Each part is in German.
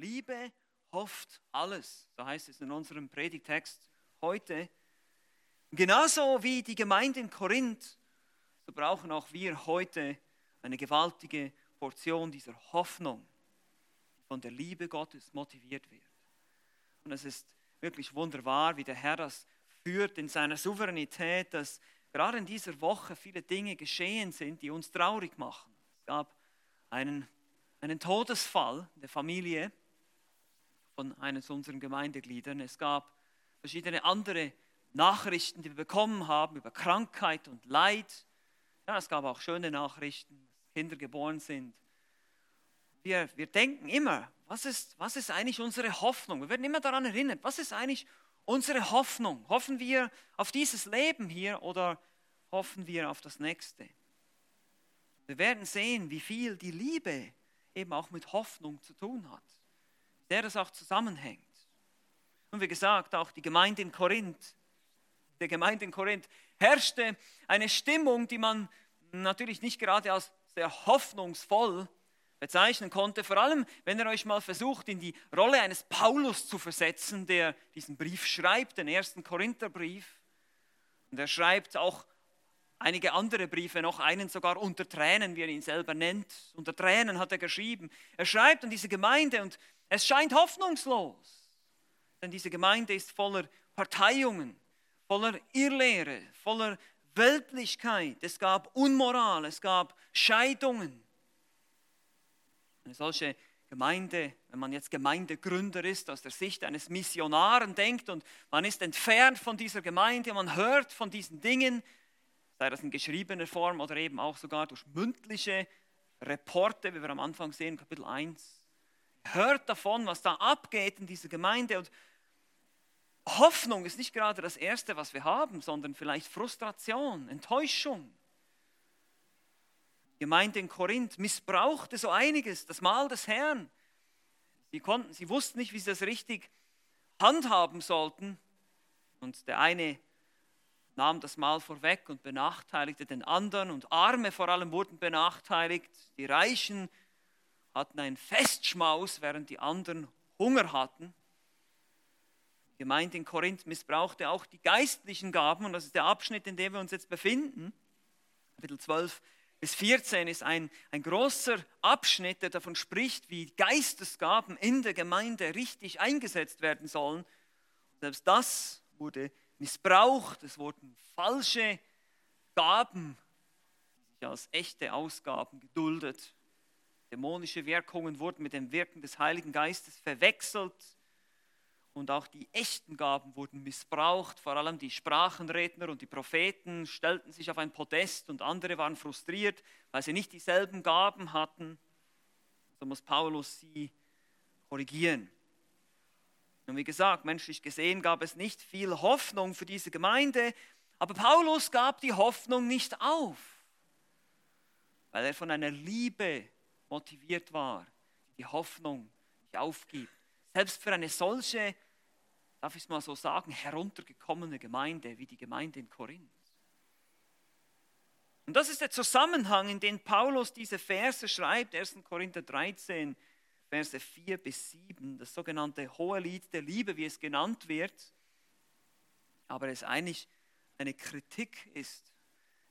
Liebe hofft alles. So heißt es in unserem Predigtext heute. Genauso wie die Gemeinde in Korinth, so brauchen auch wir heute eine gewaltige Portion dieser Hoffnung, die von der Liebe Gottes motiviert wird. Und es ist wirklich wunderbar, wie der Herr das führt in seiner Souveränität, dass gerade in dieser Woche viele Dinge geschehen sind, die uns traurig machen. Es gab einen, einen Todesfall der Familie von eines unserer Gemeindegliedern. Es gab verschiedene andere Nachrichten, die wir bekommen haben über Krankheit und Leid. Ja, es gab auch schöne Nachrichten, dass Kinder geboren sind. Wir, wir denken immer, was ist, was ist eigentlich unsere Hoffnung? Wir werden immer daran erinnert, was ist eigentlich unsere Hoffnung? Hoffen wir auf dieses Leben hier oder hoffen wir auf das nächste? Wir werden sehen, wie viel die Liebe eben auch mit Hoffnung zu tun hat, der das auch zusammenhängt. Und wie gesagt, auch die Gemeinde in Korinth, der Gemeinde in Korinth herrschte eine Stimmung, die man natürlich nicht gerade als sehr hoffnungsvoll bezeichnen konnte. Vor allem, wenn ihr euch mal versucht, in die Rolle eines Paulus zu versetzen, der diesen Brief schreibt, den ersten Korintherbrief. Und er schreibt auch einige andere Briefe noch, einen sogar unter Tränen, wie er ihn selber nennt. Unter Tränen hat er geschrieben. Er schreibt an diese Gemeinde und es scheint hoffnungslos. Denn diese Gemeinde ist voller Parteiungen, voller Irrlehre, voller Weltlichkeit. Es gab Unmoral, es gab Scheidungen. Eine solche Gemeinde, wenn man jetzt Gemeindegründer ist, aus der Sicht eines Missionaren denkt und man ist entfernt von dieser Gemeinde, man hört von diesen Dingen, sei das in geschriebener Form oder eben auch sogar durch mündliche Reporte, wie wir am Anfang sehen, Kapitel 1, hört davon, was da abgeht in dieser Gemeinde und Hoffnung ist nicht gerade das Erste, was wir haben, sondern vielleicht Frustration, Enttäuschung. Gemeinde in Korinth missbrauchte so einiges, das Mahl des Herrn. Sie, konnten, sie wussten nicht, wie sie das richtig handhaben sollten. Und der eine nahm das Mahl vorweg und benachteiligte den anderen. Und Arme vor allem wurden benachteiligt. Die Reichen hatten einen Festschmaus, während die anderen Hunger hatten. Die Gemeinde in Korinth missbrauchte auch die geistlichen Gaben. Und das ist der Abschnitt, in dem wir uns jetzt befinden. Kapitel 12, bis 14 ist ein, ein großer Abschnitt, der davon spricht, wie Geistesgaben in der Gemeinde richtig eingesetzt werden sollen. Selbst das wurde missbraucht, es wurden falsche Gaben, die sich als echte Ausgaben geduldet. Dämonische Wirkungen wurden mit dem Wirken des Heiligen Geistes verwechselt und auch die echten Gaben wurden missbraucht. Vor allem die Sprachenredner und die Propheten stellten sich auf ein Podest und andere waren frustriert, weil sie nicht dieselben Gaben hatten. So muss Paulus sie korrigieren. Und wie gesagt, menschlich gesehen gab es nicht viel Hoffnung für diese Gemeinde, aber Paulus gab die Hoffnung nicht auf, weil er von einer Liebe motiviert war, die Hoffnung nicht aufgibt. Selbst für eine solche, darf ich es mal so sagen, heruntergekommene Gemeinde wie die Gemeinde in Korinth. Und das ist der Zusammenhang, in den Paulus diese Verse schreibt, 1. Korinther 13, Verse 4 bis 7, das sogenannte Hohe Lied der Liebe, wie es genannt wird, aber es eigentlich eine Kritik ist.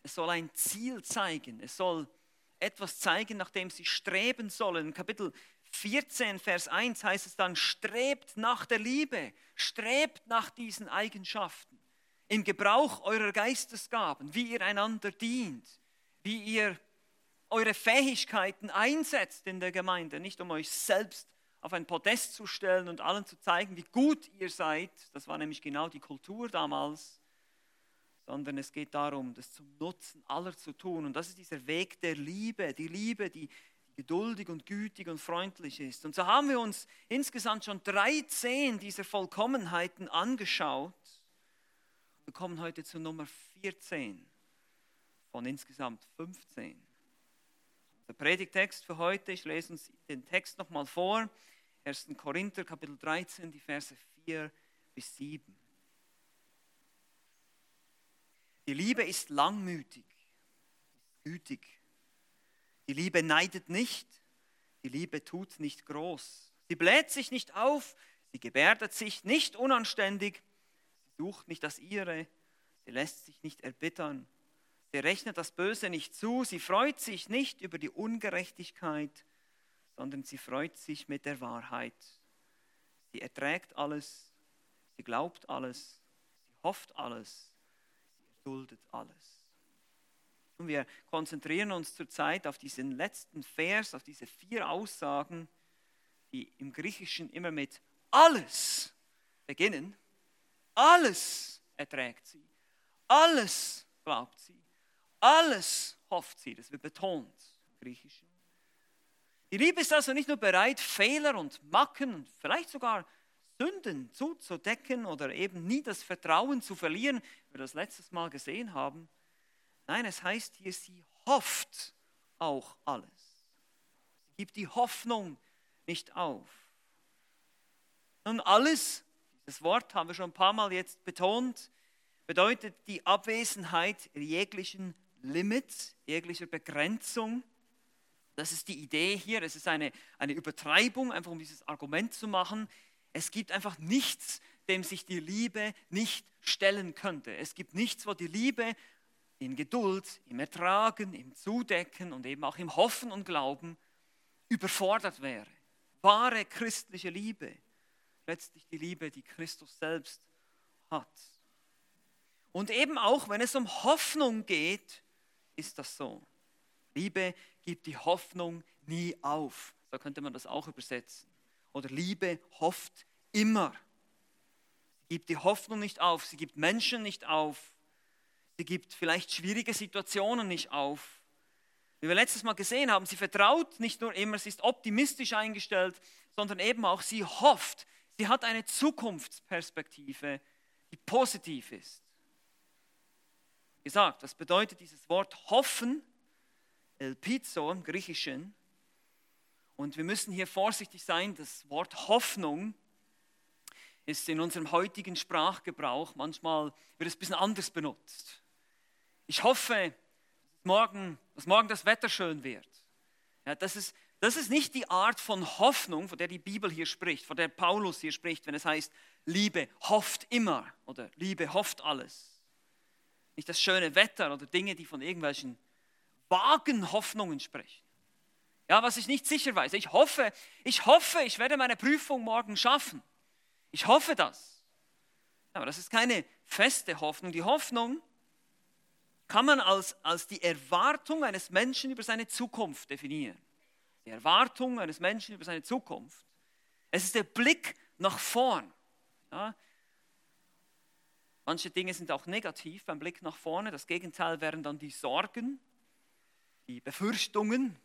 Es soll ein Ziel zeigen, es soll etwas zeigen, nach dem sie streben sollen. Kapitel 14, Vers 1 heißt es dann, strebt nach der Liebe, strebt nach diesen Eigenschaften im Gebrauch eurer Geistesgaben, wie ihr einander dient, wie ihr eure Fähigkeiten einsetzt in der Gemeinde, nicht um euch selbst auf ein Podest zu stellen und allen zu zeigen, wie gut ihr seid, das war nämlich genau die Kultur damals, sondern es geht darum, das zum Nutzen aller zu tun. Und das ist dieser Weg der Liebe, die Liebe, die geduldig und gütig und freundlich ist. Und so haben wir uns insgesamt schon 13 dieser Vollkommenheiten angeschaut. Wir kommen heute zu Nummer 14 von insgesamt 15. Der Predigtext für heute, ich lese uns den Text nochmal vor. 1. Korinther, Kapitel 13, die Verse 4 bis 7. Die Liebe ist langmütig, gütig. Die Liebe neidet nicht, die Liebe tut nicht groß, Sie bläht sich nicht auf, sie gebärdet sich nicht unanständig, sie sucht nicht das ihre, sie lässt sich nicht erbittern, sie rechnet das Böse nicht zu, sie freut sich nicht über die Ungerechtigkeit, sondern sie freut sich mit der Wahrheit. Sie erträgt alles, sie glaubt alles, sie hofft alles, sie erduldet alles. Und wir konzentrieren uns zurzeit auf diesen letzten Vers, auf diese vier Aussagen, die im Griechischen immer mit alles beginnen. Alles erträgt sie. Alles glaubt sie. Alles hofft sie. Das wird betont im Griechischen. Die Liebe ist also nicht nur bereit, Fehler und Macken und vielleicht sogar Sünden zuzudecken oder eben nie das Vertrauen zu verlieren, wir das letztes Mal gesehen haben. Nein, es heißt hier, sie hofft auch alles. Sie gibt die Hoffnung nicht auf. Nun, alles, das Wort haben wir schon ein paar Mal jetzt betont, bedeutet die Abwesenheit jeglichen Limits, jeglicher Begrenzung. Das ist die Idee hier. Es ist eine, eine Übertreibung, einfach um dieses Argument zu machen. Es gibt einfach nichts, dem sich die Liebe nicht stellen könnte. Es gibt nichts, wo die Liebe in Geduld, im Ertragen, im Zudecken und eben auch im Hoffen und Glauben überfordert wäre. Wahre christliche Liebe, letztlich die Liebe, die Christus selbst hat. Und eben auch, wenn es um Hoffnung geht, ist das so. Liebe gibt die Hoffnung nie auf. So könnte man das auch übersetzen. Oder Liebe hofft immer. Gibt die Hoffnung nicht auf. Sie gibt Menschen nicht auf. Sie gibt vielleicht schwierige Situationen nicht auf. Wie wir letztes Mal gesehen haben, sie vertraut nicht nur immer, sie ist optimistisch eingestellt, sondern eben auch sie hofft. Sie hat eine Zukunftsperspektive, die positiv ist. Gesagt, das bedeutet dieses Wort hoffen Elpizo im Griechischen. Und wir müssen hier vorsichtig sein, das Wort Hoffnung ist in unserem heutigen Sprachgebrauch manchmal wird es ein bisschen anders benutzt. Ich hoffe, dass morgen, dass morgen das Wetter schön wird. Ja, das, ist, das ist nicht die Art von Hoffnung, von der die Bibel hier spricht, von der Paulus hier spricht, wenn es heißt, Liebe hofft immer oder Liebe hofft alles. Nicht das schöne Wetter oder Dinge, die von irgendwelchen vagen Hoffnungen sprechen. Ja, was ich nicht sicher weiß. Ich hoffe, ich hoffe, ich werde meine Prüfung morgen schaffen. Ich hoffe das. Aber das ist keine feste Hoffnung. Die Hoffnung kann man als, als die Erwartung eines Menschen über seine Zukunft definieren. Die Erwartung eines Menschen über seine Zukunft. Es ist der Blick nach vorn. Ja, Manche Dinge sind auch negativ beim Blick nach vorne. Das Gegenteil wären dann die Sorgen, die Befürchtungen.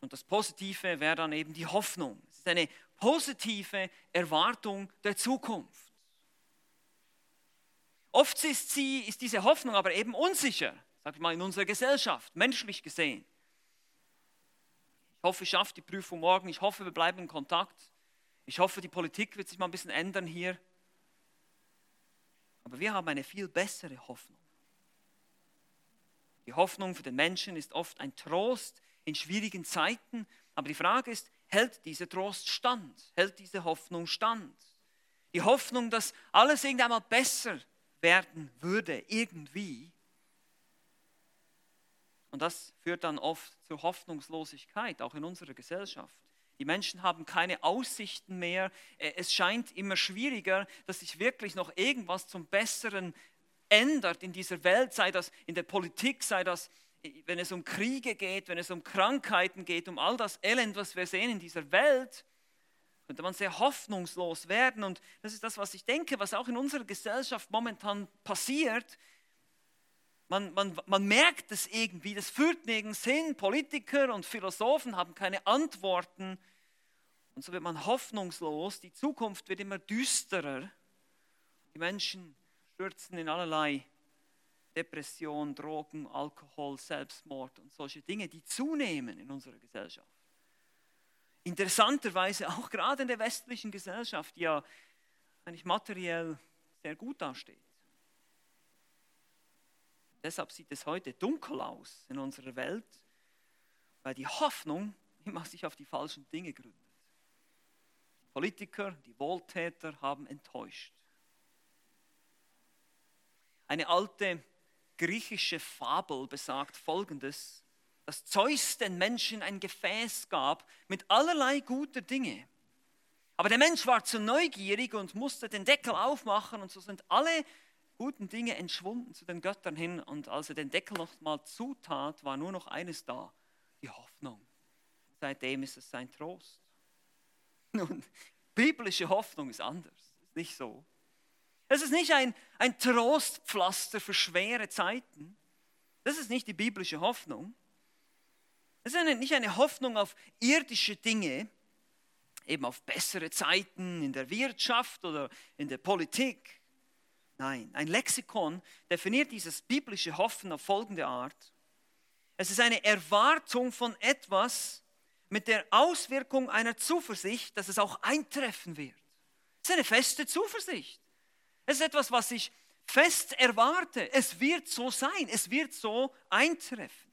Und das Positive wäre dann eben die Hoffnung. Ist eine positive Erwartung der Zukunft. Oft ist, sie, ist diese Hoffnung aber eben unsicher, sag ich mal, in unserer Gesellschaft, menschlich gesehen. Ich hoffe, ich schaffe die Prüfung morgen. Ich hoffe, wir bleiben in Kontakt. Ich hoffe, die Politik wird sich mal ein bisschen ändern hier. Aber wir haben eine viel bessere Hoffnung. Die Hoffnung für den Menschen ist oft ein Trost in schwierigen Zeiten. Aber die Frage ist, hält dieser Trost stand? Hält diese Hoffnung stand? Die Hoffnung, dass alles irgendwann mal besser werden würde, irgendwie. Und das führt dann oft zur Hoffnungslosigkeit, auch in unserer Gesellschaft. Die Menschen haben keine Aussichten mehr. Es scheint immer schwieriger, dass sich wirklich noch irgendwas zum Besseren ändert in dieser Welt, sei das in der Politik, sei das, wenn es um Kriege geht, wenn es um Krankheiten geht, um all das Elend, was wir sehen in dieser Welt, könnte man sehr hoffnungslos werden. Und das ist das, was ich denke, was auch in unserer Gesellschaft momentan passiert. Man, man, man merkt es irgendwie, das führt nirgends hin. Politiker und Philosophen haben keine Antworten. Und so wird man hoffnungslos. Die Zukunft wird immer düsterer. Die Menschen stürzen in allerlei Depression, Drogen, Alkohol, Selbstmord und solche Dinge, die zunehmen in unserer Gesellschaft. Interessanterweise auch gerade in der westlichen Gesellschaft, die ja eigentlich materiell sehr gut dasteht. Deshalb sieht es heute dunkel aus in unserer Welt, weil die Hoffnung immer sich auf die falschen Dinge gründet. Politiker, die Wohltäter haben enttäuscht. Eine alte griechische Fabel besagt Folgendes, dass Zeus den Menschen ein Gefäß gab mit allerlei guter Dinge. Aber der Mensch war zu neugierig und musste den Deckel aufmachen und so sind alle guten Dinge entschwunden zu den Göttern hin und als er den Deckel noch mal zutat, war nur noch eines da, die Hoffnung. Seitdem ist es sein Trost. Nun, biblische Hoffnung ist anders, ist nicht so. Es ist nicht ein, ein Trostpflaster für schwere Zeiten. Das ist nicht die biblische Hoffnung. Es ist eine, nicht eine Hoffnung auf irdische Dinge, eben auf bessere Zeiten in der Wirtschaft oder in der Politik. Nein, ein Lexikon definiert dieses biblische Hoffen auf folgende Art. Es ist eine Erwartung von etwas mit der Auswirkung einer Zuversicht, dass es auch eintreffen wird. Es ist eine feste Zuversicht. Es ist etwas, was ich fest erwarte. Es wird so sein, es wird so eintreffen.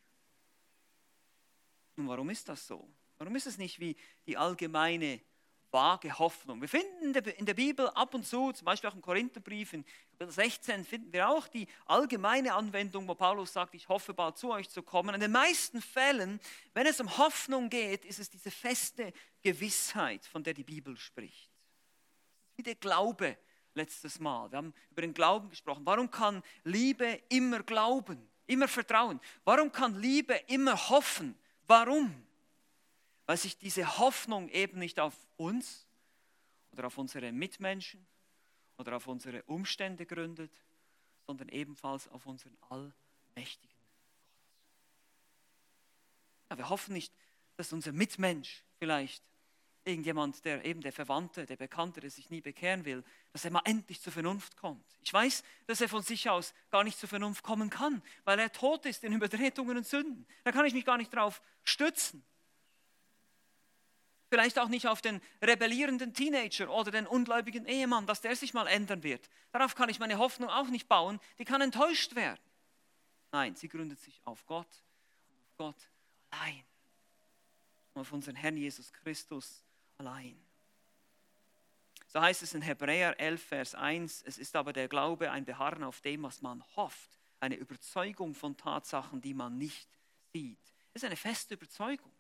Nun, warum ist das so? Warum ist es nicht wie die allgemeine vage Hoffnung? Wir finden in der Bibel ab und zu, zum Beispiel auch im Korintherbrief in Kapitel 16, finden wir auch die allgemeine Anwendung, wo Paulus sagt, ich hoffe bald zu euch zu kommen. In den meisten Fällen, wenn es um Hoffnung geht, ist es diese feste Gewissheit, von der die Bibel spricht. Wie der Glaube, letztes Mal. Wir haben über den Glauben gesprochen. Warum kann Liebe immer glauben, immer vertrauen? Warum kann Liebe immer hoffen? Warum? Weil sich diese Hoffnung eben nicht auf uns oder auf unsere Mitmenschen oder auf unsere Umstände gründet, sondern ebenfalls auf unseren allmächtigen Gott. Ja, wir hoffen nicht, dass unser Mitmensch vielleicht irgendjemand, der eben der Verwandte, der Bekannte, der sich nie bekehren will, dass er mal endlich zur Vernunft kommt. Ich weiß, dass er von sich aus gar nicht zur Vernunft kommen kann, weil er tot ist in Übertretungen und Sünden. Da kann ich mich gar nicht drauf stützen. Vielleicht auch nicht auf den rebellierenden Teenager oder den ungläubigen Ehemann, dass der sich mal ändern wird. Darauf kann ich meine Hoffnung auch nicht bauen. Die kann enttäuscht werden. Nein, sie gründet sich auf Gott, auf Gott allein. auf unseren Herrn Jesus Christus allein. So heißt es in Hebräer 11, Vers 1, es ist aber der Glaube ein Beharren auf dem, was man hofft, eine Überzeugung von Tatsachen, die man nicht sieht. Das ist eine feste Überzeugung.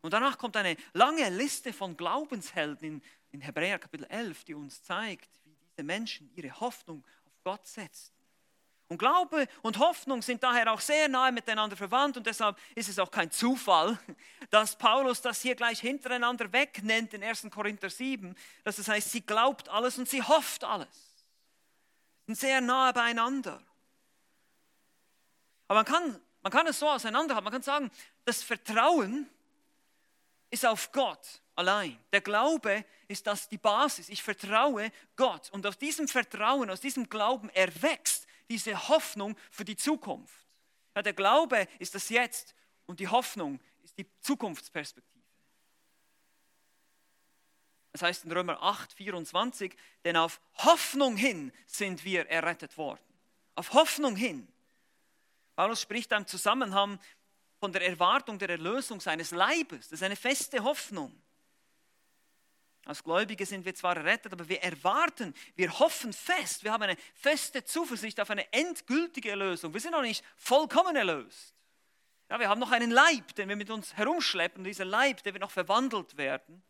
Und danach kommt eine lange Liste von Glaubenshelden in, in Hebräer Kapitel 11, die uns zeigt, wie diese Menschen ihre Hoffnung auf Gott setzen. Und Glaube und Hoffnung sind daher auch sehr nahe miteinander verwandt und deshalb ist es auch kein Zufall, dass Paulus das hier gleich hintereinander weg in 1. Korinther 7, dass das heißt, sie glaubt alles und sie hofft alles. Sind sehr nahe beieinander. Aber man kann, man kann es so auseinanderhalten, man kann sagen, das Vertrauen ist auf Gott allein. Der Glaube ist das die Basis. Ich vertraue Gott und aus diesem Vertrauen, aus diesem Glauben erwächst diese Hoffnung für die Zukunft. Ja, der Glaube ist das Jetzt und die Hoffnung ist die Zukunftsperspektive. Das heißt in Römer 8, 24, denn auf Hoffnung hin sind wir errettet worden. Auf Hoffnung hin. Paulus spricht im Zusammenhang von der Erwartung der Erlösung seines Leibes. Das ist eine feste Hoffnung. Als Gläubige sind wir zwar errettet, aber wir erwarten, wir hoffen fest, wir haben eine feste Zuversicht auf eine endgültige Erlösung. Wir sind noch nicht vollkommen erlöst. Ja, wir haben noch einen Leib, den wir mit uns herumschleppen. Dieser Leib, der wird noch verwandelt werden.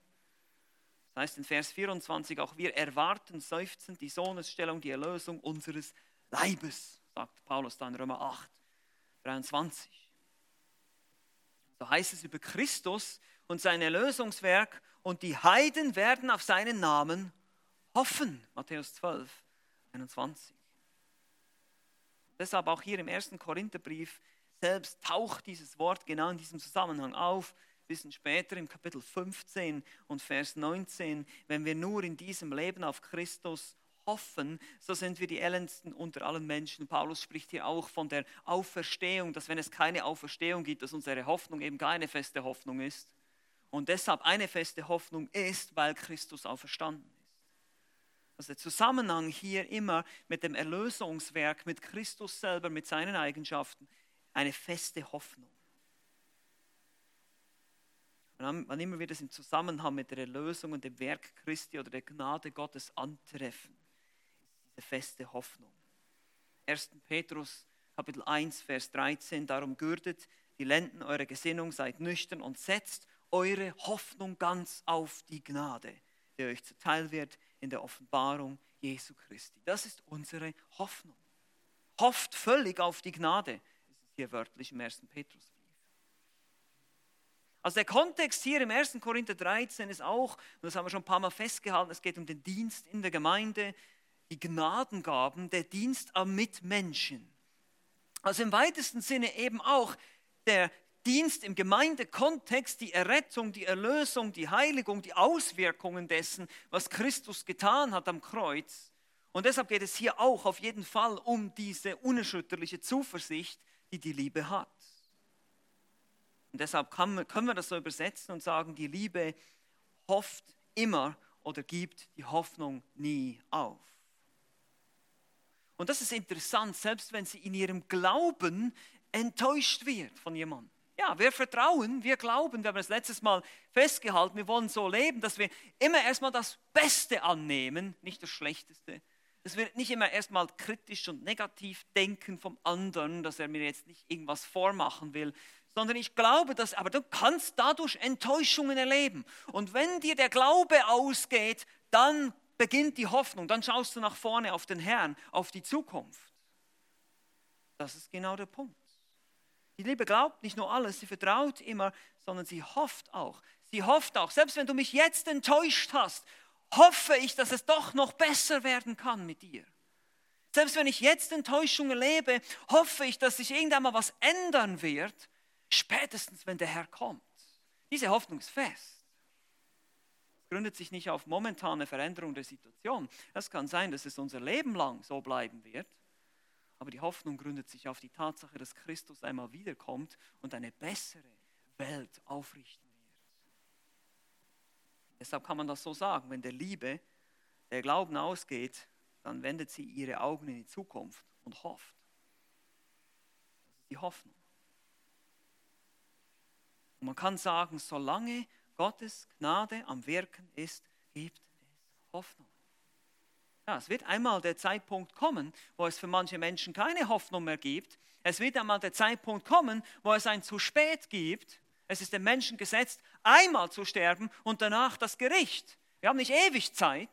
Das heißt in Vers 24, auch wir erwarten seufzend die Sohnesstellung, die Erlösung unseres Leibes, sagt Paulus dann in Römer 8, 23. So heißt es über Christus und sein Erlösungswerk und die Heiden werden auf seinen Namen hoffen. Matthäus 12, 21. Deshalb auch hier im ersten Korintherbrief selbst taucht dieses Wort genau in diesem Zusammenhang auf. Ein bisschen später im Kapitel 15 und Vers 19, wenn wir nur in diesem Leben auf Christus hoffen, so sind wir die elendsten unter allen Menschen. Paulus spricht hier auch von der Auferstehung, dass wenn es keine Auferstehung gibt, dass unsere Hoffnung eben keine feste Hoffnung ist und deshalb eine feste Hoffnung ist, weil Christus auferstanden ist. Also der Zusammenhang hier immer mit dem Erlösungswerk, mit Christus selber, mit seinen Eigenschaften, eine feste Hoffnung. wann immer wir das im Zusammenhang mit der Erlösung und dem Werk Christi oder der Gnade Gottes antreffen, ist diese feste Hoffnung. 1. Petrus Kapitel 1, Vers 13, darum gürtet die Lenden eurer Gesinnung, seid nüchtern und setzt eure Hoffnung ganz auf die Gnade, die euch zuteil wird in der Offenbarung Jesu Christi. Das ist unsere Hoffnung. Hofft völlig auf die Gnade, ist hier wörtlich im 1. Petrusbrief. Also der Kontext hier im 1. Korinther 13 ist auch, und das haben wir schon ein paar Mal festgehalten, es geht um den Dienst in der Gemeinde, die Gnadengaben, der Dienst am Mitmenschen. Also im weitesten Sinne eben auch der Dienst im Gemeindekontext, die Errettung, die Erlösung, die Heiligung, die Auswirkungen dessen, was Christus getan hat am Kreuz. Und deshalb geht es hier auch auf jeden Fall um diese unerschütterliche Zuversicht, die die Liebe hat. Und deshalb können wir das so übersetzen und sagen, die Liebe hofft immer oder gibt die Hoffnung nie auf. Und das ist interessant, selbst wenn sie in ihrem Glauben enttäuscht wird von jemandem. Ja, wir vertrauen, wir glauben, wir haben das letztes Mal festgehalten, wir wollen so leben, dass wir immer erstmal das Beste annehmen, nicht das Schlechteste. Dass wir nicht immer erstmal kritisch und negativ denken vom anderen, dass er mir jetzt nicht irgendwas vormachen will, sondern ich glaube, dass, aber du kannst dadurch Enttäuschungen erleben. Und wenn dir der Glaube ausgeht, dann beginnt die Hoffnung, dann schaust du nach vorne auf den Herrn, auf die Zukunft. Das ist genau der Punkt. Die Liebe glaubt nicht nur alles, sie vertraut immer, sondern sie hofft auch. Sie hofft auch, selbst wenn du mich jetzt enttäuscht hast, hoffe ich, dass es doch noch besser werden kann mit dir. Selbst wenn ich jetzt Enttäuschung erlebe, hoffe ich, dass sich irgendwann mal was ändern wird, spätestens wenn der Herr kommt. Diese Hoffnung ist fest. Es gründet sich nicht auf momentane Veränderung der Situation. Es kann sein, dass es unser Leben lang so bleiben wird. Aber die Hoffnung gründet sich auf die Tatsache, dass Christus einmal wiederkommt und eine bessere Welt aufrichten wird. Deshalb kann man das so sagen, wenn der Liebe, der Glauben ausgeht, dann wendet sie ihre Augen in die Zukunft und hofft. Das ist die Hoffnung. Und man kann sagen, solange Gottes Gnade am Wirken ist, gibt es Hoffnung. Ja, es wird einmal der Zeitpunkt kommen, wo es für manche Menschen keine Hoffnung mehr gibt. Es wird einmal der Zeitpunkt kommen, wo es ein zu spät gibt. Es ist dem Menschen gesetzt, einmal zu sterben und danach das Gericht. Wir haben nicht ewig Zeit,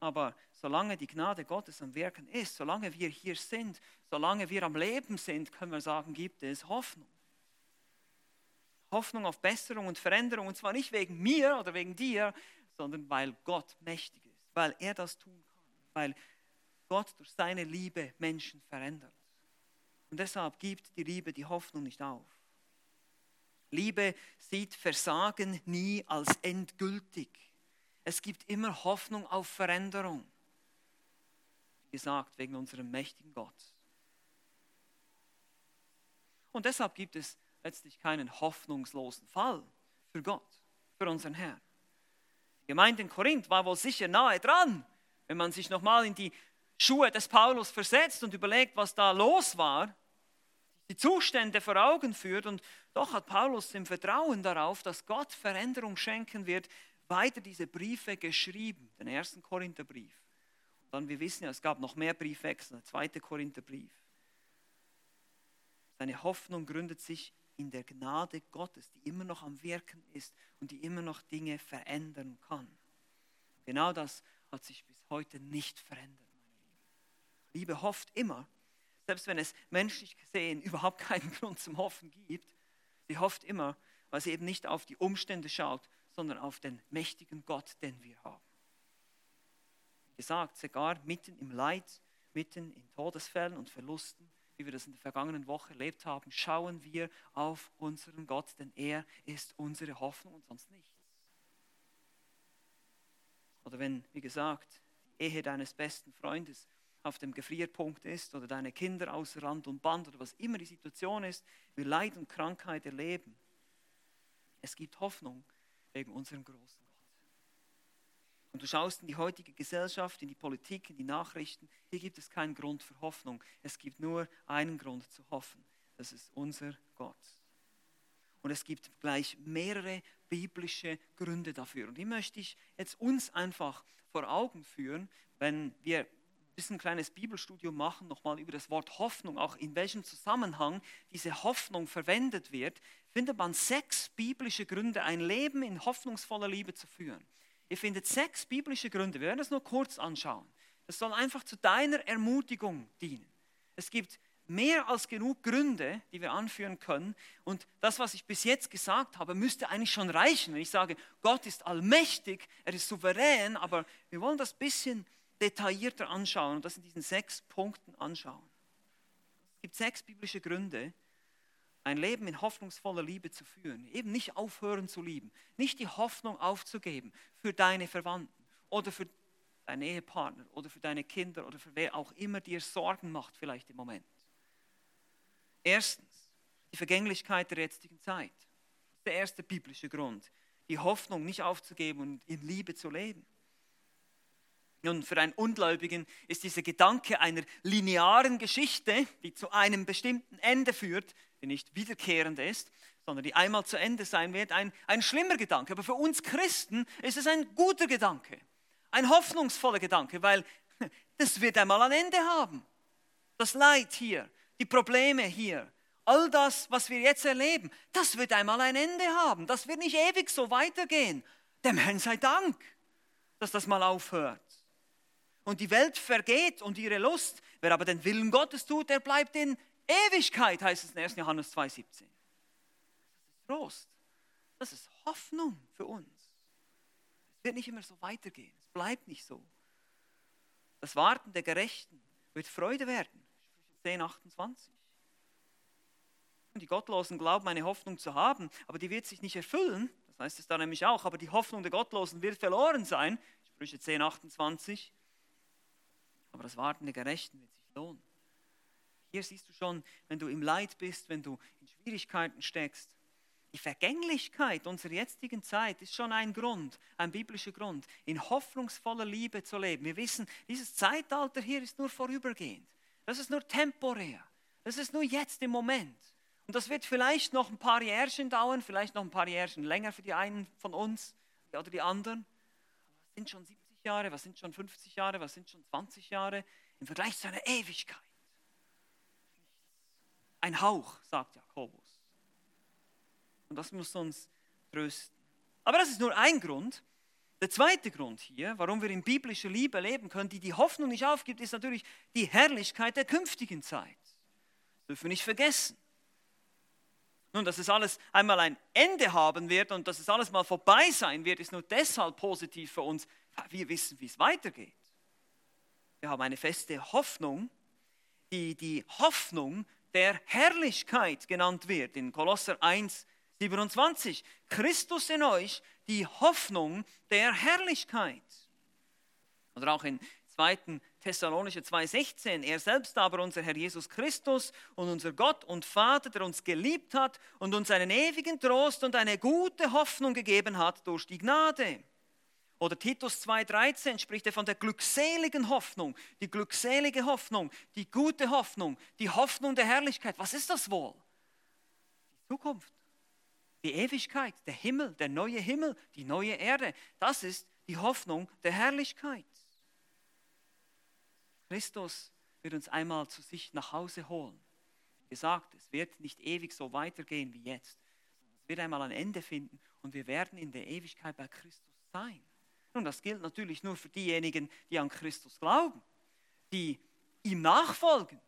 aber solange die Gnade Gottes am Wirken ist, solange wir hier sind, solange wir am Leben sind, können wir sagen, gibt es Hoffnung. Hoffnung auf Besserung und Veränderung, und zwar nicht wegen mir oder wegen dir, sondern weil Gott mächtig ist weil er das tun kann, weil Gott durch seine Liebe Menschen verändert. Und deshalb gibt die Liebe die Hoffnung nicht auf. Liebe sieht Versagen nie als endgültig. Es gibt immer Hoffnung auf Veränderung. Wie gesagt, wegen unserem mächtigen Gott. Und deshalb gibt es letztlich keinen hoffnungslosen Fall für Gott, für unseren Herrn. Gemeinde in Korinth war wohl sicher nahe dran, wenn man sich nochmal in die Schuhe des Paulus versetzt und überlegt, was da los war, die Zustände vor Augen führt. Und doch hat Paulus im Vertrauen darauf, dass Gott Veränderung schenken wird, weiter diese Briefe geschrieben, den ersten Korintherbrief. Und dann, wir wissen ja, es gab noch mehr Briefwechsel, der zweite Korintherbrief. Seine Hoffnung gründet sich in der Gnade Gottes, die immer noch am Wirken ist und die immer noch Dinge verändern kann. Genau das hat sich bis heute nicht verändert. Liebe hofft immer, selbst wenn es menschlich gesehen überhaupt keinen Grund zum Hoffen gibt, sie hofft immer, weil sie eben nicht auf die Umstände schaut, sondern auf den mächtigen Gott, den wir haben. Wie gesagt, sogar mitten im Leid, mitten in Todesfällen und Verlusten wie wir das in der vergangenen Woche erlebt haben, schauen wir auf unseren Gott, denn er ist unsere Hoffnung und sonst nichts. Oder wenn, wie gesagt, die Ehe deines besten Freundes auf dem Gefrierpunkt ist oder deine Kinder außer Rand und Band oder was immer die Situation ist, wir Leid und Krankheit erleben. Es gibt Hoffnung wegen unserem großen und du schaust in die heutige Gesellschaft, in die Politik, in die Nachrichten, hier gibt es keinen Grund für Hoffnung. Es gibt nur einen Grund zu hoffen. Das ist unser Gott. Und es gibt gleich mehrere biblische Gründe dafür. Und die möchte ich jetzt uns einfach vor Augen führen, wenn wir ein bisschen ein kleines Bibelstudium machen, nochmal über das Wort Hoffnung, auch in welchem Zusammenhang diese Hoffnung verwendet wird, findet man sechs biblische Gründe, ein Leben in hoffnungsvoller Liebe zu führen. Ihr findet sechs biblische Gründe. Wir werden das nur kurz anschauen. Das soll einfach zu deiner Ermutigung dienen. Es gibt mehr als genug Gründe, die wir anführen können. Und das, was ich bis jetzt gesagt habe, müsste eigentlich schon reichen. Wenn ich sage, Gott ist allmächtig, er ist souverän, aber wir wollen das ein bisschen detaillierter anschauen und das in diesen sechs Punkten anschauen. Es gibt sechs biblische Gründe, ein Leben in hoffnungsvoller Liebe zu führen. Eben nicht aufhören zu lieben, nicht die Hoffnung aufzugeben für deine Verwandten oder für deinen Ehepartner oder für deine Kinder oder für wer auch immer dir Sorgen macht vielleicht im Moment. Erstens, die Vergänglichkeit der jetzigen Zeit. Der erste biblische Grund. Die Hoffnung nicht aufzugeben und in Liebe zu leben. Nun, für einen Ungläubigen ist dieser Gedanke einer linearen Geschichte, die zu einem bestimmten Ende führt, die nicht wiederkehrend ist, sondern die einmal zu Ende sein wird, ein, ein schlimmer Gedanke. Aber für uns Christen ist es ein guter Gedanke, ein hoffnungsvoller Gedanke, weil das wird einmal ein Ende haben. Das Leid hier, die Probleme hier, all das, was wir jetzt erleben, das wird einmal ein Ende haben. Das wird nicht ewig so weitergehen. Dem Herrn sei Dank, dass das mal aufhört. Und die Welt vergeht und ihre Lust. Wer aber den Willen Gottes tut, der bleibt in Ewigkeit, heißt es in 1. Johannes 2,17. Das ist Trost. Das ist Hoffnung für uns. Es wird nicht immer so weitergehen. Es bleibt nicht so. Das Warten der Gerechten wird Freude werden. 10, 28. Und die Gottlosen glauben, eine Hoffnung zu haben, aber die wird sich nicht erfüllen. Das heißt es da nämlich auch, aber die Hoffnung der Gottlosen wird verloren sein. Sprüche 10, 28. Aber das Warten der Gerechten wird sich lohnen. Hier siehst du schon, wenn du im Leid bist, wenn du in Schwierigkeiten steckst, die Vergänglichkeit unserer jetzigen Zeit ist schon ein Grund, ein biblischer Grund, in hoffnungsvoller Liebe zu leben. Wir wissen, dieses Zeitalter hier ist nur vorübergehend. Das ist nur temporär. Das ist nur jetzt im Moment. Und das wird vielleicht noch ein paar Jährchen dauern, vielleicht noch ein paar Jährchen länger für die einen von uns oder die anderen. Was sind schon 70 Jahre, was sind schon 50 Jahre, was sind schon 20 Jahre im Vergleich zu einer Ewigkeit? Ein Hauch, sagt Jakobus. Und das muss uns trösten. Aber das ist nur ein Grund. Der zweite Grund hier, warum wir in biblischer Liebe leben können, die die Hoffnung nicht aufgibt, ist natürlich die Herrlichkeit der künftigen Zeit. Das dürfen wir nicht vergessen. Nun, dass es alles einmal ein Ende haben wird und dass es alles mal vorbei sein wird, ist nur deshalb positiv für uns, weil wir wissen, wie es weitergeht. Wir haben eine feste Hoffnung, die die Hoffnung der Herrlichkeit genannt wird. In Kolosser 1, 27. Christus in euch, die Hoffnung der Herrlichkeit. Oder auch in 2. Thessalonische 2,16. Er selbst aber, unser Herr Jesus Christus und unser Gott und Vater, der uns geliebt hat und uns einen ewigen Trost und eine gute Hoffnung gegeben hat durch die Gnade. Oder Titus 2,13 spricht er von der glückseligen Hoffnung, die glückselige Hoffnung, die gute Hoffnung, die Hoffnung der Herrlichkeit. Was ist das wohl? Die Zukunft die Ewigkeit, der Himmel, der neue Himmel, die neue Erde. Das ist die Hoffnung der Herrlichkeit. Christus wird uns einmal zu sich nach Hause holen. Wie gesagt, es wird nicht ewig so weitergehen wie jetzt. Es wird einmal ein Ende finden und wir werden in der Ewigkeit bei Christus sein. Nun, das gilt natürlich nur für diejenigen, die an Christus glauben, die ihm nachfolgen,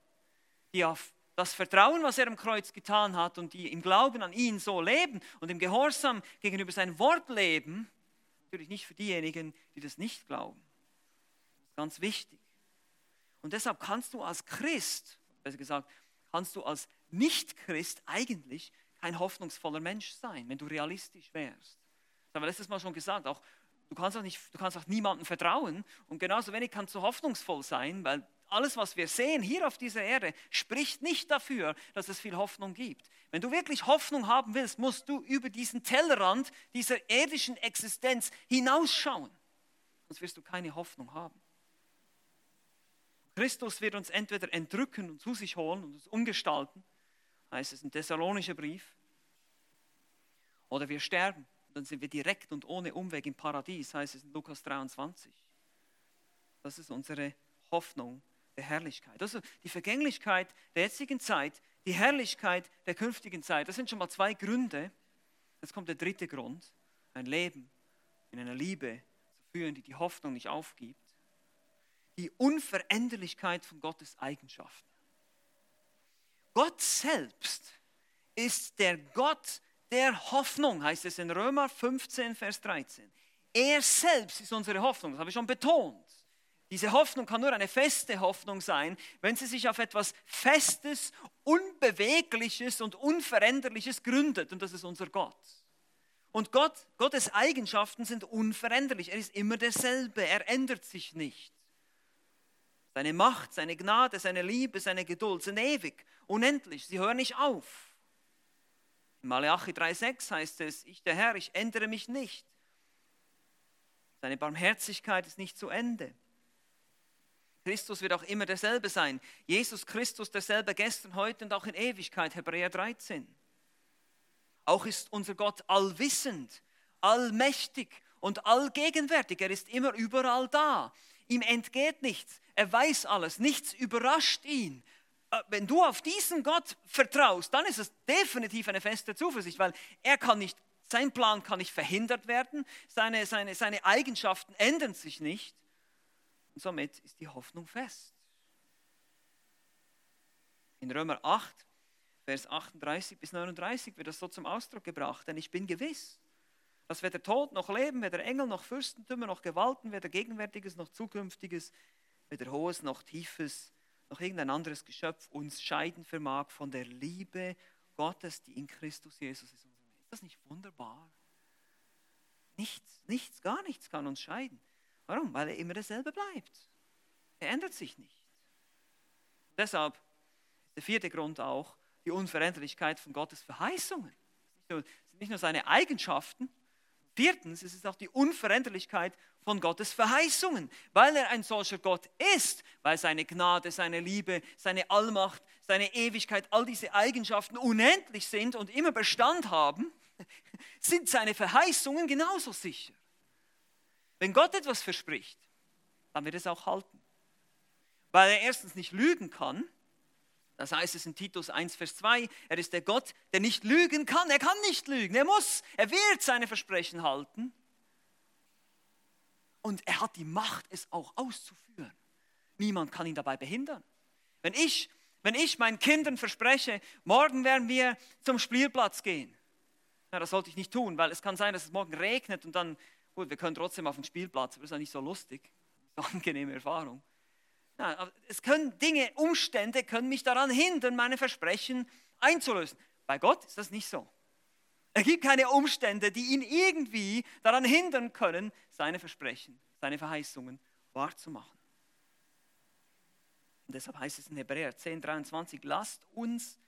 die auf das Vertrauen, was er am Kreuz getan hat und die im Glauben an ihn so leben und im Gehorsam gegenüber sein Wort leben, natürlich nicht für diejenigen, die das nicht glauben. Das ist ganz wichtig. Und deshalb kannst du als Christ, besser gesagt, kannst du als Nicht-Christ eigentlich kein hoffnungsvoller Mensch sein, wenn du realistisch wärst. Das haben wir letztes Mal schon gesagt, auch du kannst auch, nicht, du kannst auch niemandem vertrauen und genauso wenig kannst du hoffnungsvoll sein, weil alles, was wir sehen hier auf dieser Erde, spricht nicht dafür, dass es viel Hoffnung gibt. Wenn du wirklich Hoffnung haben willst, musst du über diesen Tellerrand dieser irdischen Existenz hinausschauen. Sonst wirst du keine Hoffnung haben. Christus wird uns entweder entrücken und zu sich holen und uns umgestalten, heißt es im Thessalonischer Brief, Oder wir sterben, dann sind wir direkt und ohne Umweg im Paradies, heißt es in Lukas 23. Das ist unsere Hoffnung der Herrlichkeit. Also die Vergänglichkeit der jetzigen Zeit, die Herrlichkeit der künftigen Zeit, das sind schon mal zwei Gründe. Jetzt kommt der dritte Grund, ein Leben in einer Liebe zu führen, die die Hoffnung nicht aufgibt. Die Unveränderlichkeit von Gottes Eigenschaften. Gott selbst ist der Gott der Hoffnung, heißt es in Römer 15, Vers 13. Er selbst ist unsere Hoffnung, das habe ich schon betont. Diese Hoffnung kann nur eine feste Hoffnung sein, wenn sie sich auf etwas Festes, Unbewegliches und Unveränderliches gründet. Und das ist unser Gott. Und Gott, Gottes Eigenschaften sind unveränderlich. Er ist immer derselbe. Er ändert sich nicht. Seine Macht, seine Gnade, seine Liebe, seine Geduld sind ewig, unendlich. Sie hören nicht auf. Malachi 3,6 heißt es: Ich, der Herr, ich ändere mich nicht. Seine Barmherzigkeit ist nicht zu Ende. Christus wird auch immer derselbe sein. Jesus Christus derselbe gestern, heute und auch in Ewigkeit. Hebräer 13. Auch ist unser Gott allwissend, allmächtig und allgegenwärtig. Er ist immer überall da. Ihm entgeht nichts. Er weiß alles. Nichts überrascht ihn. Äh, wenn du auf diesen Gott vertraust, dann ist es definitiv eine feste Zuversicht, weil er kann nicht, sein Plan kann nicht verhindert werden, seine, seine, seine Eigenschaften ändern sich nicht. Und somit ist die Hoffnung fest. In Römer 8, Vers 38 bis 39 wird das so zum Ausdruck gebracht, denn ich bin gewiss, dass weder Tod noch Leben, weder Engel noch Fürstentümer noch Gewalten, weder Gegenwärtiges noch Zukünftiges, weder Hohes noch Tiefes, noch irgendein anderes Geschöpf uns scheiden vermag von der Liebe Gottes, die in Christus Jesus ist. Ist das nicht wunderbar? Nichts, nichts, gar nichts kann uns scheiden. Warum? Weil er immer derselbe bleibt. Er ändert sich nicht. Deshalb der vierte Grund auch die Unveränderlichkeit von Gottes Verheißungen. Es sind nicht nur seine Eigenschaften. Viertens ist es auch die Unveränderlichkeit von Gottes Verheißungen, weil er ein solcher Gott ist, weil seine Gnade, seine Liebe, seine Allmacht, seine Ewigkeit, all diese Eigenschaften unendlich sind und immer Bestand haben, sind seine Verheißungen genauso sicher. Wenn Gott etwas verspricht, dann wird es auch halten. Weil er erstens nicht lügen kann, das heißt es in Titus 1, Vers 2, er ist der Gott, der nicht lügen kann. Er kann nicht lügen, er muss, er wird seine Versprechen halten. Und er hat die Macht, es auch auszuführen. Niemand kann ihn dabei behindern. Wenn ich, wenn ich meinen Kindern verspreche, morgen werden wir zum Spielplatz gehen, na, das sollte ich nicht tun, weil es kann sein, dass es morgen regnet und dann Gut, wir können trotzdem auf den Spielplatz, aber das ist ja nicht so lustig. Eine angenehme Erfahrung. Ja, es können Dinge, Umstände können mich daran hindern, meine Versprechen einzulösen. Bei Gott ist das nicht so. Es gibt keine Umstände, die ihn irgendwie daran hindern können, seine Versprechen, seine Verheißungen wahrzumachen. Und deshalb heißt es in Hebräer 10, 23, lasst uns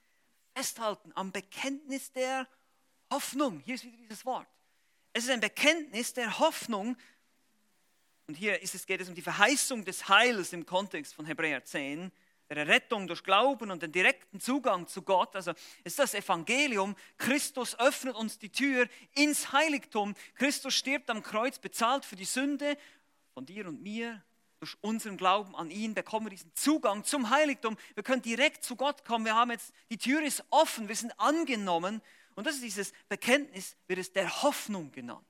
festhalten am Bekenntnis der Hoffnung. Hier ist wieder dieses Wort. Es ist ein Bekenntnis der Hoffnung. Und hier es, geht es um die Verheißung des Heils im Kontext von Hebräer 10, der Errettung durch Glauben und den direkten Zugang zu Gott. Also ist das Evangelium. Christus öffnet uns die Tür ins Heiligtum. Christus stirbt am Kreuz, bezahlt für die Sünde von dir und mir. Durch unseren Glauben an ihn bekommen wir diesen Zugang zum Heiligtum. Wir können direkt zu Gott kommen. Wir haben jetzt, die Tür ist offen, wir sind angenommen und das ist dieses Bekenntnis, wird es der Hoffnung genannt.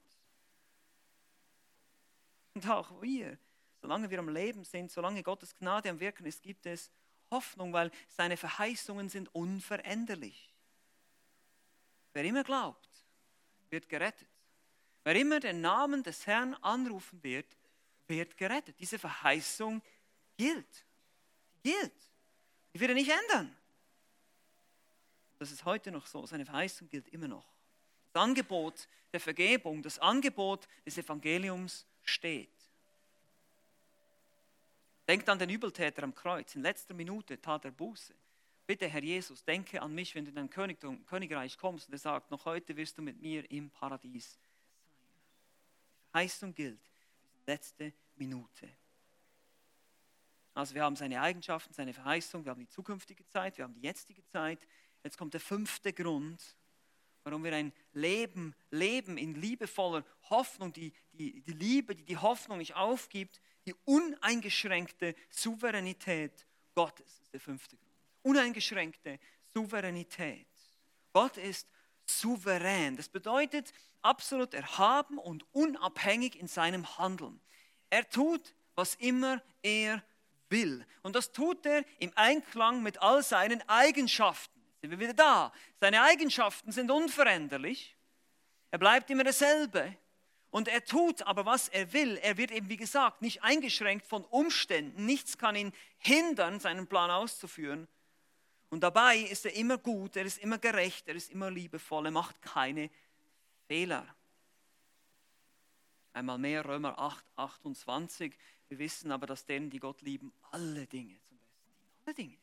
Und auch wir, solange wir am Leben sind, solange Gottes Gnade am Wirken ist, gibt es Hoffnung, weil seine Verheißungen sind unveränderlich. Wer immer glaubt, wird gerettet. Wer immer den Namen des Herrn anrufen wird, wird gerettet. Diese Verheißung gilt. Gilt. Die wird er nicht ändern. Das ist heute noch so. Seine Verheißung gilt immer noch. Das Angebot der Vergebung, das Angebot des Evangeliums steht. Denkt an den Übeltäter am Kreuz. In letzter Minute tat er Buße. Bitte, Herr Jesus, denke an mich, wenn du in dein Königtum, Königreich kommst. Und er sagt, noch heute wirst du mit mir im Paradies sein. Verheißung gilt. Letzte Minute. Also wir haben seine Eigenschaften, seine Verheißung, wir haben die zukünftige Zeit, wir haben die jetzige Zeit. Jetzt kommt der fünfte Grund, warum wir ein Leben leben in liebevoller Hoffnung, die, die, die Liebe, die die Hoffnung nicht aufgibt, die uneingeschränkte Souveränität Gottes ist der fünfte Grund. Uneingeschränkte Souveränität. Gott ist souverän. Das bedeutet absolut erhaben und unabhängig in seinem Handeln. Er tut, was immer er will. Und das tut er im Einklang mit all seinen Eigenschaften. Sind wir wieder da. Seine Eigenschaften sind unveränderlich. Er bleibt immer derselbe. Und er tut aber, was er will. Er wird eben, wie gesagt, nicht eingeschränkt von Umständen. Nichts kann ihn hindern, seinen Plan auszuführen. Und dabei ist er immer gut, er ist immer gerecht, er ist immer liebevoll, er macht keine Fehler. Einmal mehr Römer 8, 28. Wir wissen aber, dass denen, die Gott lieben, alle Dinge zum Besten dienen. Alle Dinge.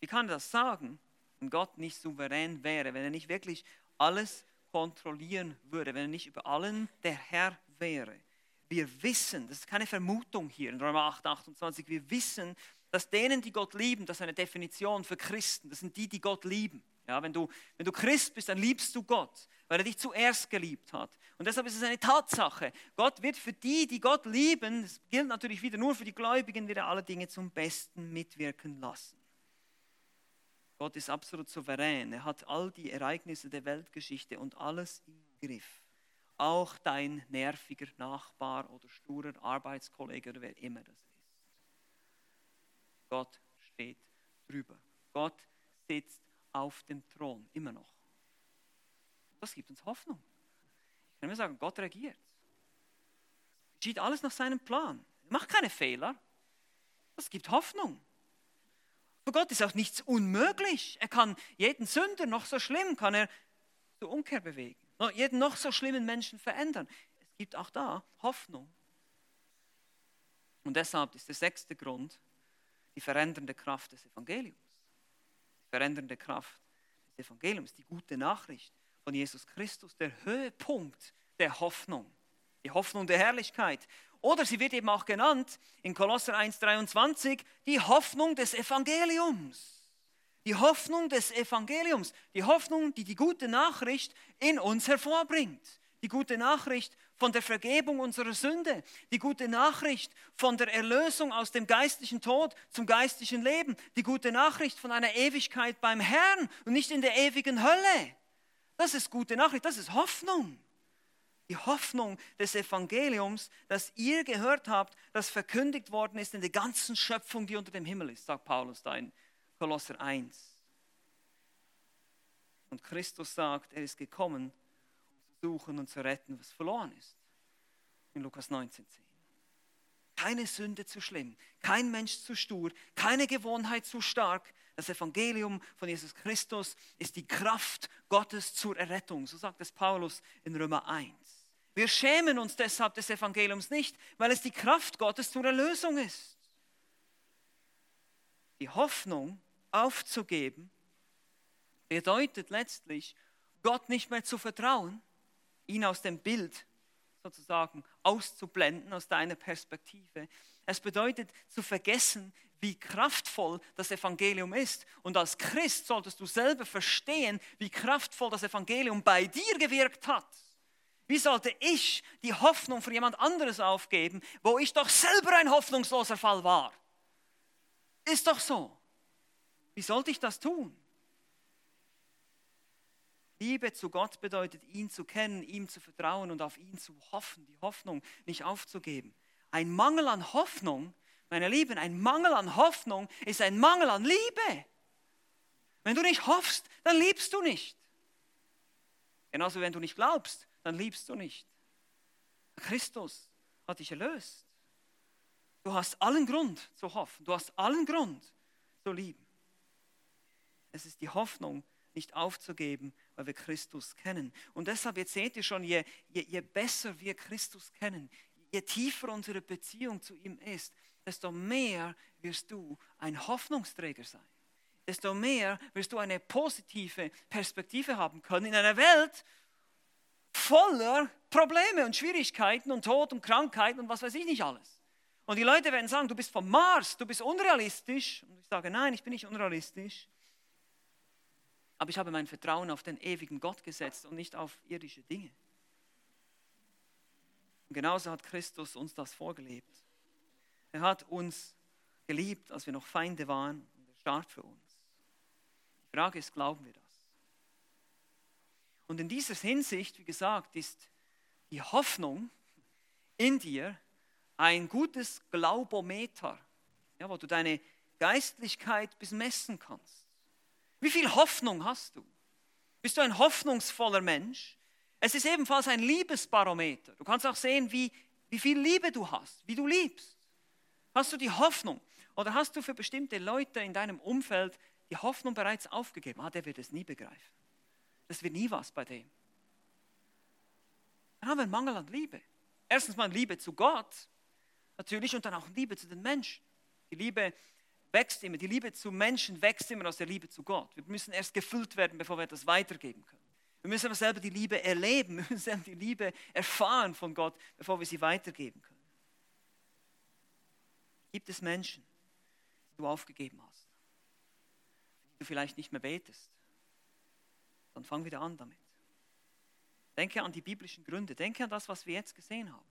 Wie kann er das sagen, wenn Gott nicht souverän wäre, wenn er nicht wirklich alles kontrollieren würde, wenn er nicht über allen der Herr wäre? Wir wissen, das ist keine Vermutung hier in Römer 8, 28, wir wissen, dass denen, die Gott lieben, das ist eine Definition für Christen, das sind die, die Gott lieben. Ja, wenn, du, wenn du Christ bist, dann liebst du Gott, weil er dich zuerst geliebt hat. Und deshalb ist es eine Tatsache. Gott wird für die, die Gott lieben, das gilt natürlich wieder nur für die Gläubigen, wird er alle Dinge zum Besten mitwirken lassen. Gott ist absolut souverän. Er hat all die Ereignisse der Weltgeschichte und alles im Griff. Auch dein nerviger Nachbar oder sturer Arbeitskollege oder wer immer das ist. Gott steht drüber. Gott sitzt auf dem Thron, immer noch. Das gibt uns Hoffnung. Ich kann mir sagen, Gott regiert. Geschieht alles nach seinem Plan. Er macht keine Fehler. Das gibt Hoffnung. Für Gott ist auch nichts unmöglich. Er kann jeden Sünder, noch so schlimm, kann er zur Umkehr bewegen. Jeden noch so schlimmen Menschen verändern. Es gibt auch da Hoffnung. Und deshalb ist der sechste Grund, die verändernde Kraft des Evangeliums. Die verändernde Kraft des Evangeliums, die gute Nachricht von Jesus Christus, der Höhepunkt der Hoffnung, die Hoffnung der Herrlichkeit. Oder sie wird eben auch genannt in Kolosser 1,23 die Hoffnung des Evangeliums. Die Hoffnung des Evangeliums, die Hoffnung, die die gute Nachricht in uns hervorbringt. Die gute Nachricht von der Vergebung unserer Sünde, die gute Nachricht von der Erlösung aus dem geistlichen Tod zum geistlichen Leben, die gute Nachricht von einer Ewigkeit beim Herrn und nicht in der ewigen Hölle. Das ist gute Nachricht, das ist Hoffnung. Die Hoffnung des Evangeliums, das ihr gehört habt, das verkündigt worden ist in der ganzen Schöpfung, die unter dem Himmel ist, sagt Paulus da in Kolosser 1. Und Christus sagt, er ist gekommen, suchen und zu retten, was verloren ist. In Lukas 19, 10. Keine Sünde zu schlimm, kein Mensch zu stur, keine Gewohnheit zu stark. Das Evangelium von Jesus Christus ist die Kraft Gottes zur Errettung. So sagt es Paulus in Römer 1. Wir schämen uns deshalb des Evangeliums nicht, weil es die Kraft Gottes zur Erlösung ist. Die Hoffnung aufzugeben bedeutet letztlich, Gott nicht mehr zu vertrauen ihn aus dem Bild sozusagen auszublenden, aus deiner Perspektive. Es bedeutet zu vergessen, wie kraftvoll das Evangelium ist. Und als Christ solltest du selber verstehen, wie kraftvoll das Evangelium bei dir gewirkt hat. Wie sollte ich die Hoffnung für jemand anderes aufgeben, wo ich doch selber ein hoffnungsloser Fall war? Ist doch so. Wie sollte ich das tun? Liebe zu Gott bedeutet, ihn zu kennen, ihm zu vertrauen und auf ihn zu hoffen, die Hoffnung nicht aufzugeben. Ein Mangel an Hoffnung, meine Lieben, ein Mangel an Hoffnung ist ein Mangel an Liebe. Wenn du nicht hoffst, dann liebst du nicht. Genauso, wenn du nicht glaubst, dann liebst du nicht. Christus hat dich erlöst. Du hast allen Grund zu hoffen. Du hast allen Grund zu lieben. Es ist die Hoffnung, nicht aufzugeben, weil wir Christus kennen. Und deshalb, jetzt seht ihr schon, je, je, je besser wir Christus kennen, je tiefer unsere Beziehung zu ihm ist, desto mehr wirst du ein Hoffnungsträger sein. Desto mehr wirst du eine positive Perspektive haben können in einer Welt voller Probleme und Schwierigkeiten und Tod und Krankheiten und was weiß ich nicht alles. Und die Leute werden sagen, du bist vom Mars, du bist unrealistisch. Und ich sage, nein, ich bin nicht unrealistisch. Aber ich habe mein Vertrauen auf den ewigen Gott gesetzt und nicht auf irdische Dinge. Und genauso hat Christus uns das vorgelebt. Er hat uns geliebt, als wir noch Feinde waren und er starb für uns. Die Frage ist, glauben wir das? Und in dieser Hinsicht, wie gesagt, ist die Hoffnung in dir ein gutes Glaubometer, ja, wo du deine Geistlichkeit bemessen kannst. Wie viel Hoffnung hast du? Bist du ein hoffnungsvoller Mensch? Es ist ebenfalls ein Liebesbarometer. Du kannst auch sehen, wie, wie viel Liebe du hast, wie du liebst. Hast du die Hoffnung oder hast du für bestimmte Leute in deinem Umfeld die Hoffnung bereits aufgegeben? Ah, der wird es nie begreifen. Das wird nie was bei dem. Dann haben wir einen Mangel an Liebe. Erstens mal Liebe zu Gott, natürlich, und dann auch Liebe zu den Menschen. Die Liebe wächst immer, die Liebe zu Menschen wächst immer aus der Liebe zu Gott. Wir müssen erst gefüllt werden, bevor wir das weitergeben können. Wir müssen aber selber die Liebe erleben, wir müssen selber die Liebe erfahren von Gott, bevor wir sie weitergeben können. Gibt es Menschen, die du aufgegeben hast, die du vielleicht nicht mehr betest? Dann fang wieder an damit. Denke an die biblischen Gründe, denke an das, was wir jetzt gesehen haben.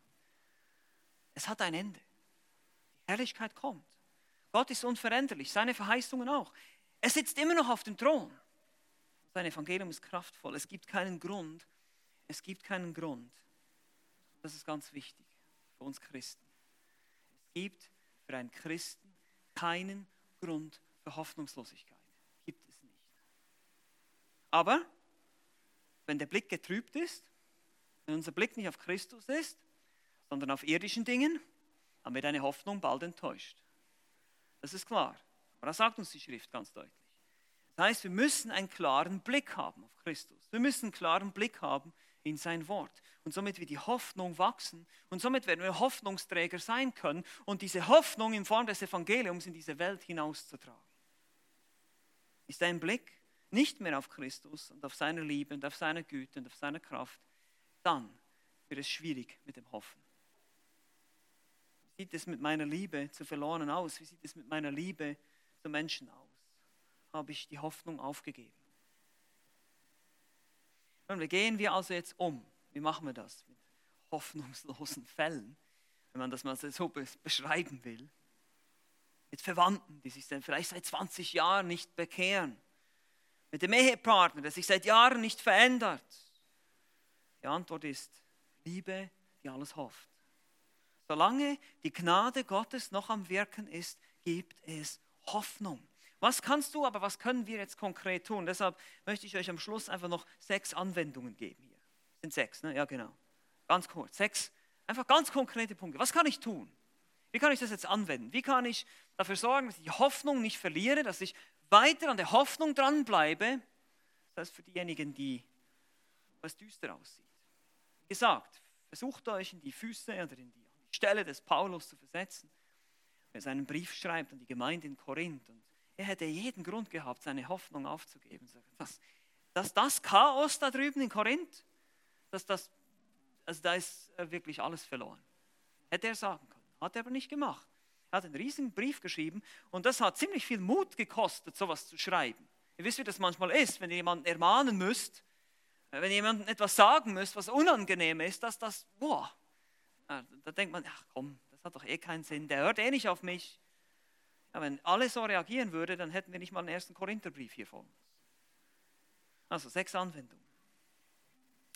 Es hat ein Ende. Die Herrlichkeit kommt. Gott ist unveränderlich, seine Verheißungen auch. Er sitzt immer noch auf dem Thron. Sein Evangelium ist kraftvoll. Es gibt keinen Grund. Es gibt keinen Grund. Das ist ganz wichtig für uns Christen. Es gibt für einen Christen keinen Grund für Hoffnungslosigkeit. Gibt es nicht. Aber wenn der Blick getrübt ist, wenn unser Blick nicht auf Christus ist, sondern auf irdischen Dingen, dann wird eine Hoffnung bald enttäuscht. Das ist klar. Aber das sagt uns die Schrift ganz deutlich. Das heißt, wir müssen einen klaren Blick haben auf Christus. Wir müssen einen klaren Blick haben in sein Wort. Und somit wird die Hoffnung wachsen und somit werden wir Hoffnungsträger sein können und diese Hoffnung in Form des Evangeliums in diese Welt hinauszutragen. Ist dein Blick nicht mehr auf Christus und auf seine Liebe und auf seine Güte und auf seine Kraft, dann wird es schwierig mit dem Hoffen. Wie sieht es mit meiner Liebe zu Verlorenen aus? Wie sieht es mit meiner Liebe zu Menschen aus? Habe ich die Hoffnung aufgegeben? Und wie gehen wir also jetzt um? Wie machen wir das mit hoffnungslosen Fällen, wenn man das mal so beschreiben will? Mit Verwandten, die sich vielleicht seit 20 Jahren nicht bekehren mit dem Ehepartner, der sich seit Jahren nicht verändert? Die Antwort ist Liebe, die alles hofft. Solange die Gnade Gottes noch am Wirken ist, gibt es Hoffnung. Was kannst du, aber was können wir jetzt konkret tun? Deshalb möchte ich euch am Schluss einfach noch sechs Anwendungen geben hier. Sind sechs, ne? Ja, genau. Ganz kurz. Sechs, einfach ganz konkrete Punkte. Was kann ich tun? Wie kann ich das jetzt anwenden? Wie kann ich dafür sorgen, dass ich die Hoffnung nicht verliere, dass ich weiter an der Hoffnung dranbleibe, das heißt für diejenigen, die was düster aussieht. Wie gesagt, versucht euch in die Füße oder in die Stelle des Paulus zu versetzen. Er seinen Brief schreibt an die Gemeinde in Korinth und er hätte jeden Grund gehabt, seine Hoffnung aufzugeben. Dass, dass das Chaos da drüben in Korinth, dass das, also da ist wirklich alles verloren. Hätte er sagen können, hat er aber nicht gemacht. Er hat einen riesigen Brief geschrieben und das hat ziemlich viel Mut gekostet, sowas zu schreiben. Ihr wisst, wie das manchmal ist, wenn ihr jemanden ermahnen müsst, äh, wenn ihr jemandem etwas sagen müsst, was unangenehm ist, dass das, boah, da denkt man, ach komm, das hat doch eh keinen Sinn, der hört eh nicht auf mich. Ja, wenn alle so reagieren würde, dann hätten wir nicht mal einen ersten Korintherbrief hier vor uns. Also sechs Anwendungen.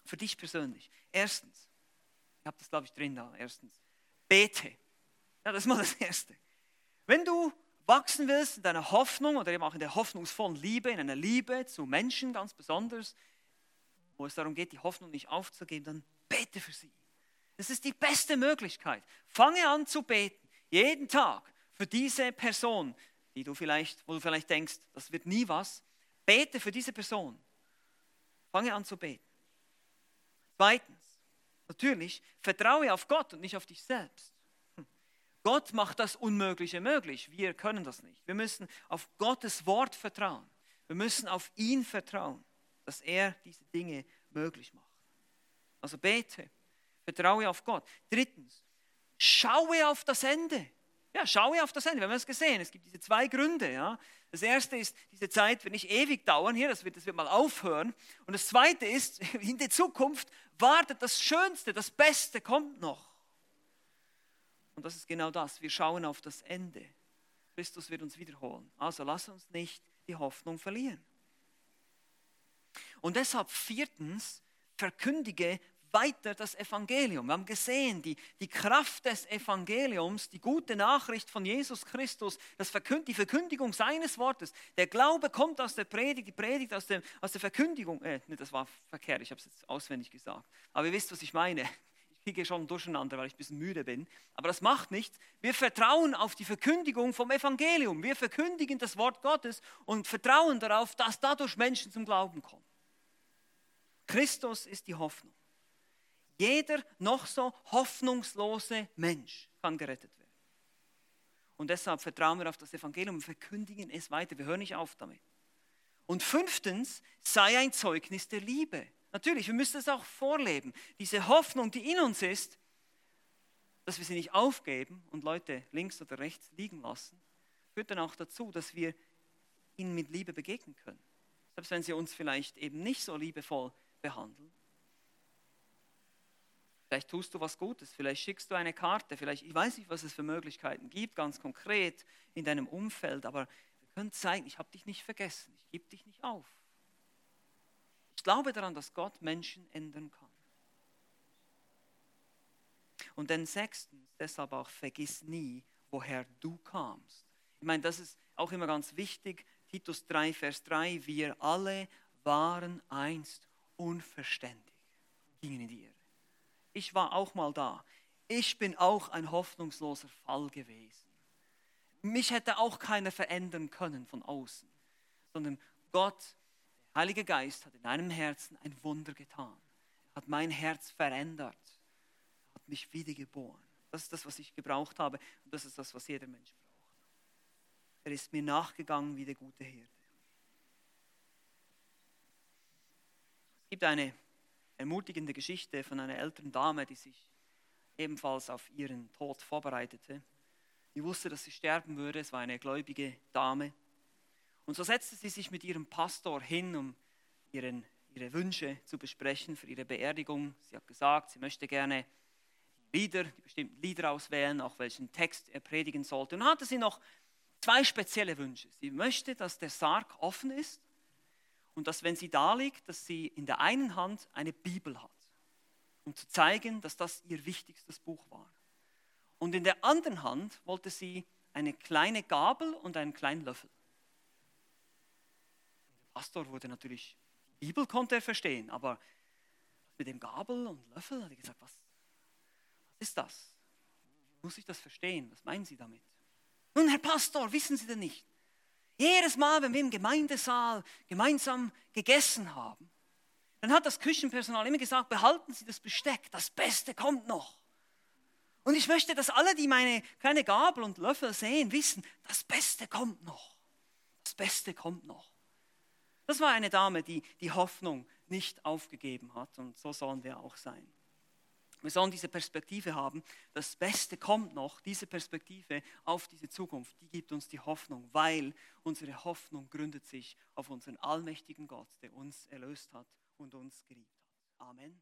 Für dich persönlich. Erstens, ich habe das glaube ich drin da, erstens, bete. Ja, das ist mal das Erste. Wenn du wachsen willst in deiner Hoffnung oder eben auch in der hoffnungsvollen Liebe, in einer Liebe zu Menschen ganz besonders, wo es darum geht, die Hoffnung nicht aufzugeben, dann bete für sie. Das ist die beste Möglichkeit. Fange an zu beten, jeden Tag für diese Person, die du vielleicht, wo du vielleicht denkst, das wird nie was. Bete für diese Person. Fange an zu beten. Zweitens, natürlich, vertraue auf Gott und nicht auf dich selbst. Gott macht das Unmögliche möglich. Wir können das nicht. Wir müssen auf Gottes Wort vertrauen. Wir müssen auf ihn vertrauen, dass er diese Dinge möglich macht. Also bete, vertraue auf Gott. Drittens, schaue auf das Ende. Ja, schaue auf das Ende. Wir haben es gesehen. Es gibt diese zwei Gründe. Ja. Das erste ist, diese Zeit wird nicht ewig dauern hier, das wird, das wird mal aufhören. Und das zweite ist, in der Zukunft wartet das Schönste, das Beste kommt noch. Und das ist genau das. Wir schauen auf das Ende. Christus wird uns wiederholen. Also lass uns nicht die Hoffnung verlieren. Und deshalb viertens, verkündige weiter das Evangelium. Wir haben gesehen, die, die Kraft des Evangeliums, die gute Nachricht von Jesus Christus, das Verkünd, die Verkündigung seines Wortes. Der Glaube kommt aus der Predigt, die Predigt aus, dem, aus der Verkündigung. Äh, nee, das war verkehrt, ich habe es jetzt auswendig gesagt. Aber ihr wisst, was ich meine. Ich kriege schon durcheinander, weil ich ein bisschen müde bin. Aber das macht nichts. Wir vertrauen auf die Verkündigung vom Evangelium. Wir verkündigen das Wort Gottes und vertrauen darauf, dass dadurch Menschen zum Glauben kommen. Christus ist die Hoffnung. Jeder noch so hoffnungslose Mensch kann gerettet werden. Und deshalb vertrauen wir auf das Evangelium und verkündigen es weiter. Wir hören nicht auf damit. Und fünftens, sei ein Zeugnis der Liebe. Natürlich, wir müssen es auch vorleben. Diese Hoffnung, die in uns ist, dass wir sie nicht aufgeben und Leute links oder rechts liegen lassen, führt dann auch dazu, dass wir ihnen mit Liebe begegnen können. Selbst wenn sie uns vielleicht eben nicht so liebevoll behandeln. Vielleicht tust du was Gutes, vielleicht schickst du eine Karte, vielleicht, ich weiß nicht, was es für Möglichkeiten gibt, ganz konkret in deinem Umfeld, aber wir können zeigen, ich habe dich nicht vergessen, ich gebe dich nicht auf. Glaube daran, dass Gott Menschen ändern kann. Und dann sechstens, deshalb auch vergiss nie, woher du kamst. Ich meine, das ist auch immer ganz wichtig. Titus 3, Vers 3, wir alle waren einst unverständig, gingen in die Irre. Ich war auch mal da. Ich bin auch ein hoffnungsloser Fall gewesen. Mich hätte auch keiner verändern können von außen, sondern Gott, der Heilige Geist, hat in meinem Herzen ein Wunder getan. Er hat mein Herz verändert, er hat mich wiedergeboren. Das ist das, was ich gebraucht habe und das ist das, was jeder Mensch braucht. Er ist mir nachgegangen wie der gute Hirte. Es gibt eine ermutigende Geschichte von einer älteren Dame, die sich ebenfalls auf ihren Tod vorbereitete. Die wusste, dass sie sterben würde. Es war eine gläubige Dame. Und so setzte sie sich mit ihrem Pastor hin, um ihren, ihre Wünsche zu besprechen für ihre Beerdigung. Sie hat gesagt, sie möchte gerne Lieder, die bestimmten Lieder auswählen, auch welchen Text er predigen sollte. Und hatte sie noch zwei spezielle Wünsche. Sie möchte, dass der Sarg offen ist und dass, wenn sie da liegt, dass sie in der einen Hand eine Bibel hat, um zu zeigen, dass das ihr wichtigstes Buch war. Und in der anderen Hand wollte sie eine kleine Gabel und einen kleinen Löffel. Pastor wurde natürlich, Bibel konnte er verstehen, aber mit dem Gabel und Löffel hat er gesagt, was, was ist das? Muss ich das verstehen? Was meinen Sie damit? Nun, Herr Pastor, wissen Sie denn nicht? Jedes Mal, wenn wir im Gemeindesaal gemeinsam gegessen haben, dann hat das Küchenpersonal immer gesagt, behalten Sie das Besteck, das Beste kommt noch. Und ich möchte, dass alle, die meine kleine Gabel und Löffel sehen, wissen, das Beste kommt noch. Das Beste kommt noch. Das war eine Dame, die die Hoffnung nicht aufgegeben hat und so sollen wir auch sein. Wir sollen diese Perspektive haben. Das Beste kommt noch. Diese Perspektive auf diese Zukunft, die gibt uns die Hoffnung, weil unsere Hoffnung gründet sich auf unseren allmächtigen Gott, der uns erlöst hat und uns geliebt hat. Amen.